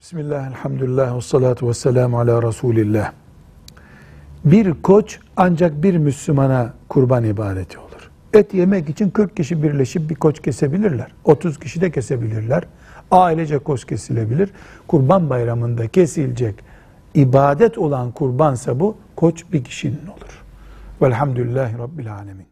Bismillah, elhamdülillah, ve salatu ve selamu ala Resulillah. Bir koç ancak bir Müslümana kurban ibadeti olur. Et yemek için 40 kişi birleşip bir koç kesebilirler. 30 kişi de kesebilirler. Ailece koç kesilebilir. Kurban bayramında kesilecek ibadet olan kurbansa bu koç bir kişinin olur. Velhamdülillahi Rabbil alemin.